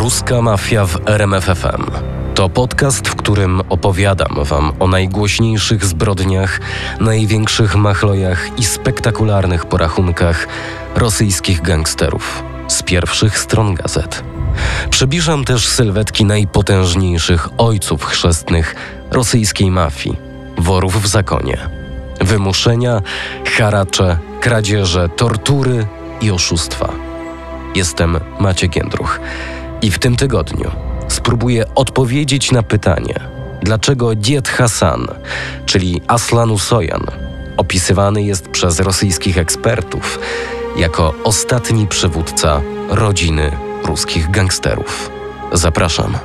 Ruska mafia w RMFFM. To podcast, w którym opowiadam Wam o najgłośniejszych zbrodniach, największych machlojach i spektakularnych porachunkach rosyjskich gangsterów z pierwszych stron gazet. Przybliżam też sylwetki najpotężniejszych ojców chrzestnych rosyjskiej mafii, worów w zakonie. Wymuszenia, haracze, kradzieże, tortury i oszustwa. Jestem Maciek Jędruch i w tym tygodniu spróbuję odpowiedzieć na pytanie, dlaczego dzied Hasan, czyli Aslan Usojan, opisywany jest przez rosyjskich ekspertów jako ostatni przywódca rodziny ruskich gangsterów. Zapraszam.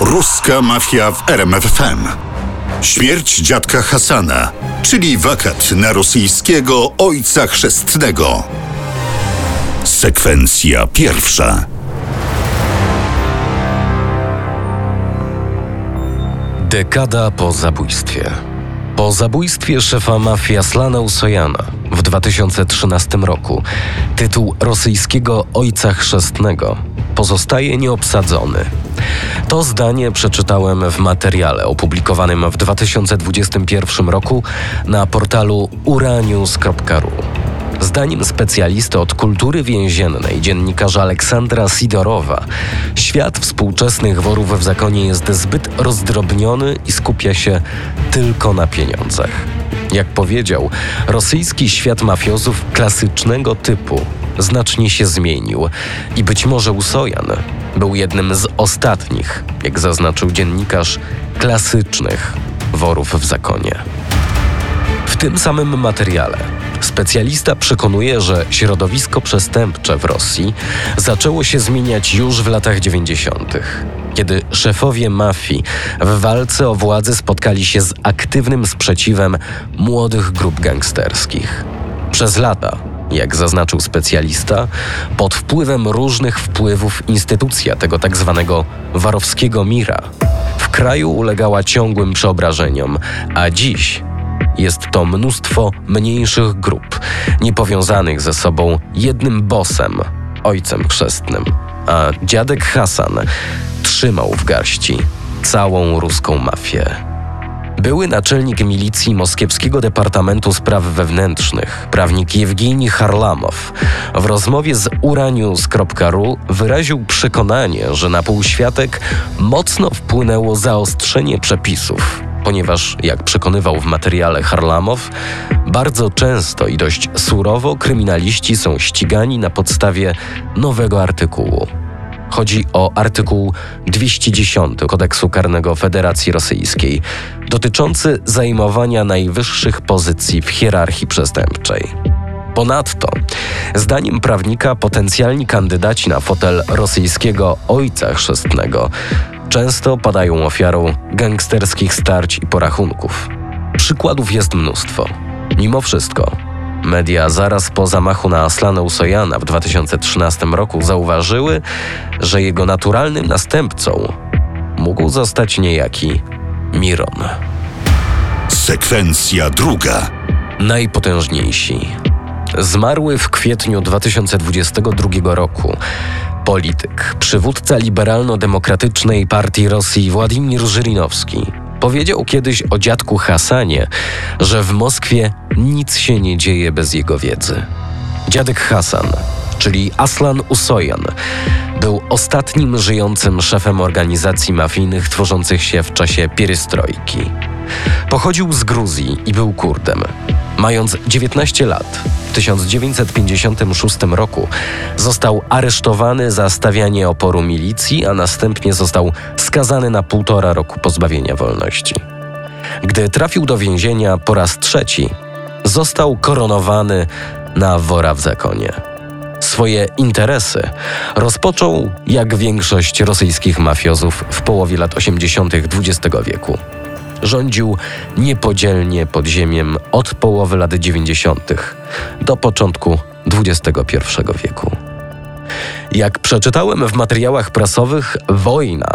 Ruska mafia w RMFFM. Śmierć dziadka Hasana, czyli wakat na rosyjskiego ojca chrzestnego. Sekwencja pierwsza. Dekada po zabójstwie. Po zabójstwie szefa mafii Aslana Usojana w 2013 roku tytuł rosyjskiego ojca chrzestnego pozostaje nieobsadzony. To zdanie przeczytałem w materiale opublikowanym w 2021 roku na portalu uranius.ru. Zdaniem specjalisty od kultury więziennej, dziennikarza Aleksandra Sidorowa, świat współczesnych worów w zakonie jest zbyt rozdrobniony i skupia się tylko na pieniądzach. Jak powiedział, rosyjski świat mafiozów klasycznego typu znacznie się zmienił i być może Usojan był jednym z ostatnich, jak zaznaczył dziennikarz, klasycznych worów w zakonie. W tym samym materiale specjalista przekonuje, że środowisko przestępcze w Rosji zaczęło się zmieniać już w latach 90., kiedy szefowie mafii w walce o władzę spotkali się z aktywnym sprzeciwem młodych grup gangsterskich. Przez lata jak zaznaczył specjalista, pod wpływem różnych wpływów instytucja tego tak zwanego warowskiego mira w kraju ulegała ciągłym przeobrażeniom, a dziś jest to mnóstwo mniejszych grup, niepowiązanych ze sobą jednym bosem, ojcem chrzestnym. A dziadek Hasan trzymał w garści całą ruską mafię. Były naczelnik milicji Moskiewskiego Departamentu Spraw Wewnętrznych, prawnik Jewgeni Harlamow, w rozmowie z uranius.ru wyraził przekonanie, że na półświatek mocno wpłynęło zaostrzenie przepisów, ponieważ, jak przekonywał w materiale Harlamow, bardzo często i dość surowo kryminaliści są ścigani na podstawie nowego artykułu. Chodzi o artykuł 210 Kodeksu Karnego Federacji Rosyjskiej, dotyczący zajmowania najwyższych pozycji w hierarchii przestępczej. Ponadto, zdaniem prawnika, potencjalni kandydaci na fotel rosyjskiego ojca chrzestnego często padają ofiarą gangsterskich starć i porachunków. Przykładów jest mnóstwo. Mimo wszystko, Media zaraz po zamachu na Aslana Usojana w 2013 roku zauważyły, że jego naturalnym następcą mógł zostać niejaki Miron. Sekwencja druga. Najpotężniejsi. Zmarły w kwietniu 2022 roku polityk, przywódca liberalno-demokratycznej partii Rosji Władimir Żyrinowski powiedział kiedyś o dziadku Hasanie, że w Moskwie nic się nie dzieje bez jego wiedzy. Dziadek Hasan, czyli Aslan Usojan, był ostatnim żyjącym szefem organizacji mafijnych tworzących się w czasie pierystrojki. Pochodził z Gruzji i był Kurdem. Mając 19 lat, 1956 roku został aresztowany za stawianie oporu milicji, a następnie został skazany na półtora roku pozbawienia wolności. Gdy trafił do więzienia po raz trzeci, został koronowany na wora w zakonie. Swoje interesy rozpoczął, jak większość rosyjskich mafiozów, w połowie lat 80. XX wieku rządził niepodzielnie podziemiem od połowy lat 90. do początku XXI wieku. Jak przeczytałem w materiałach prasowych, wojna,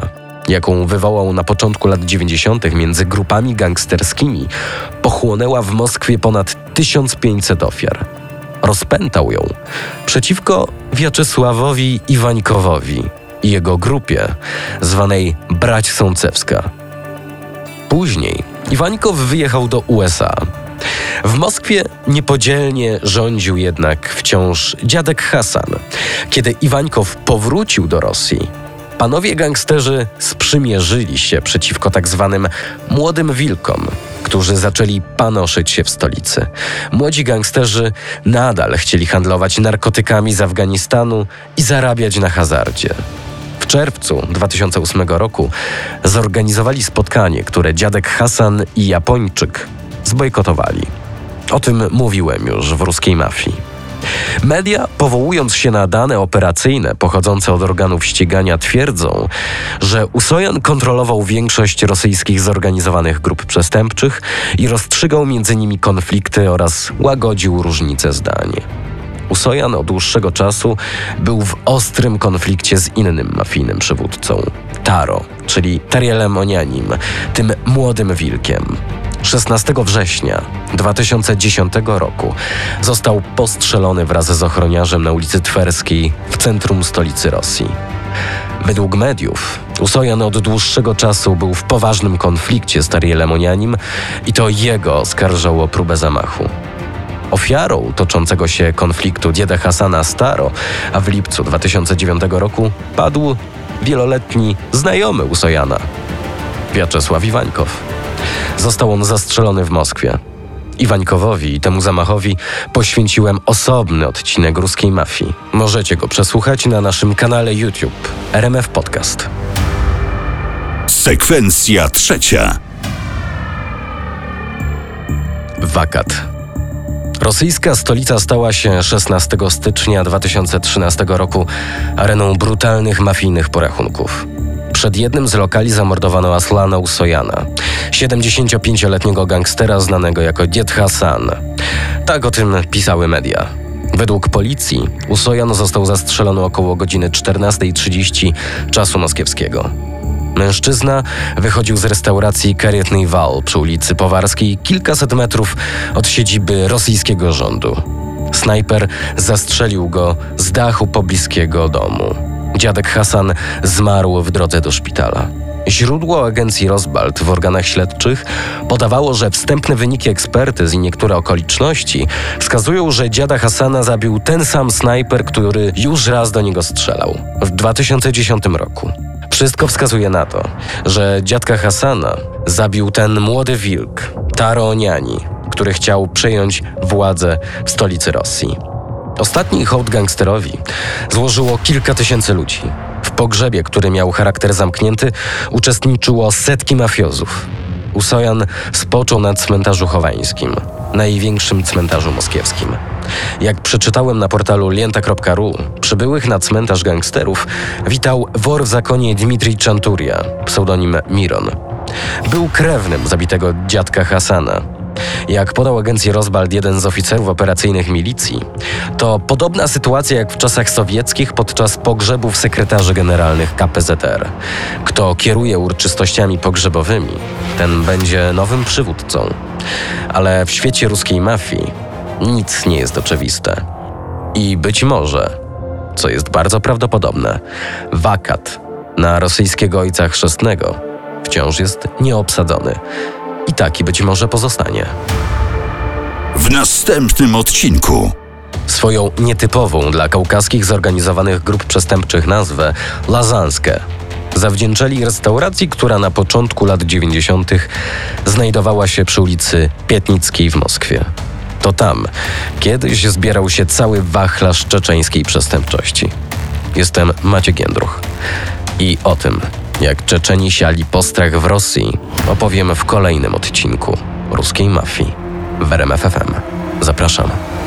jaką wywołał na początku lat 90. między grupami gangsterskimi, pochłonęła w Moskwie ponad 1500 ofiar. rozpętał ją przeciwko Wiaczesławowi Iwańkowowi i jego grupie zwanej Brać Sącewska. Później Iwańkow wyjechał do USA. W Moskwie niepodzielnie rządził jednak wciąż dziadek Hasan. Kiedy Iwańkow powrócił do Rosji, panowie gangsterzy sprzymierzyli się przeciwko tak zwanym młodym wilkom, którzy zaczęli panoszyć się w stolicy. Młodzi gangsterzy nadal chcieli handlować narkotykami z Afganistanu i zarabiać na hazardzie. W czerwcu 2008 roku zorganizowali spotkanie, które dziadek Hasan i Japończyk zbojkotowali. O tym mówiłem już w ruskiej mafii. Media, powołując się na dane operacyjne pochodzące od organów ścigania, twierdzą, że Usojan kontrolował większość rosyjskich zorganizowanych grup przestępczych i rozstrzygał między nimi konflikty oraz łagodził różnice zdań. Usojan od dłuższego czasu był w ostrym konflikcie z innym mafijnym przywódcą Taro, czyli Tarielem Onianim, tym młodym wilkiem. 16 września 2010 roku został postrzelony wraz z ochroniarzem na ulicy Twerskiej w centrum stolicy Rosji. Według mediów Usojan od dłuższego czasu był w poważnym konflikcie z Tarielem Onianim i to jego oskarżał o próbę zamachu. Ofiarą toczącego się konfliktu dzieda Hasana Staro, a w lipcu 2009 roku padł wieloletni znajomy Usojana, Wiaczesław Iwańkow. Został on zastrzelony w Moskwie. Iwańkowowi i temu zamachowi poświęciłem osobny odcinek ruskiej mafii. Możecie go przesłuchać na naszym kanale YouTube RMF Podcast. Sekwencja trzecia. Wakat. Rosyjska stolica stała się 16 stycznia 2013 roku areną brutalnych mafijnych porachunków. Przed jednym z lokali zamordowano Aslana Usojana, 75-letniego gangstera znanego jako Diet Hassan. Tak o tym pisały media. Według policji Usojan został zastrzelony około godziny 14.30 czasu moskiewskiego. Mężczyzna wychodził z restauracji Karietny Wal przy ulicy Powarskiej kilkaset metrów od siedziby rosyjskiego rządu. Snajper zastrzelił go z dachu pobliskiego domu. Dziadek Hasan zmarł w drodze do szpitala. Źródło agencji Rosbalt w organach śledczych podawało, że wstępne wyniki ekspertyz i niektóre okoliczności wskazują, że dziada Hasana zabił ten sam snajper, który już raz do niego strzelał w 2010 roku. Wszystko wskazuje na to, że dziadka Hasana zabił ten młody wilk, Taro Oniani, który chciał przejąć władzę w stolicy Rosji. Ostatni hołd gangsterowi złożyło kilka tysięcy ludzi. W pogrzebie, który miał charakter zamknięty, uczestniczyło setki mafiozów. Usojan spoczął na cmentarzu chowańskim, największym cmentarzu moskiewskim. Jak przeczytałem na portalu lienta.ru, przybyłych na cmentarz gangsterów witał wor w zakonie Dmitrij Czanturia, pseudonim Miron. Był krewnym zabitego dziadka Hasana, jak podał agencji Rosbald jeden z oficerów operacyjnych milicji, to podobna sytuacja jak w czasach sowieckich podczas pogrzebów sekretarzy generalnych KPZR. Kto kieruje uroczystościami pogrzebowymi, ten będzie nowym przywódcą. Ale w świecie ruskiej mafii nic nie jest oczywiste. I być może, co jest bardzo prawdopodobne, wakat na rosyjskiego ojca chrzestnego wciąż jest nieobsadzony i taki być może pozostanie. W następnym odcinku. Swoją nietypową dla kaukaskich zorganizowanych grup przestępczych nazwę Lazanskę zawdzięczali restauracji, która na początku lat 90. znajdowała się przy ulicy Pietnickiej w Moskwie. To tam kiedyś zbierał się cały wachlarz czeczeńskiej przestępczości. Jestem Maciek Jędruch i o tym, jak Czeczeni siali postrach w Rosji, opowiem w kolejnym odcinku ruskiej mafii w RMF FM. Zapraszam.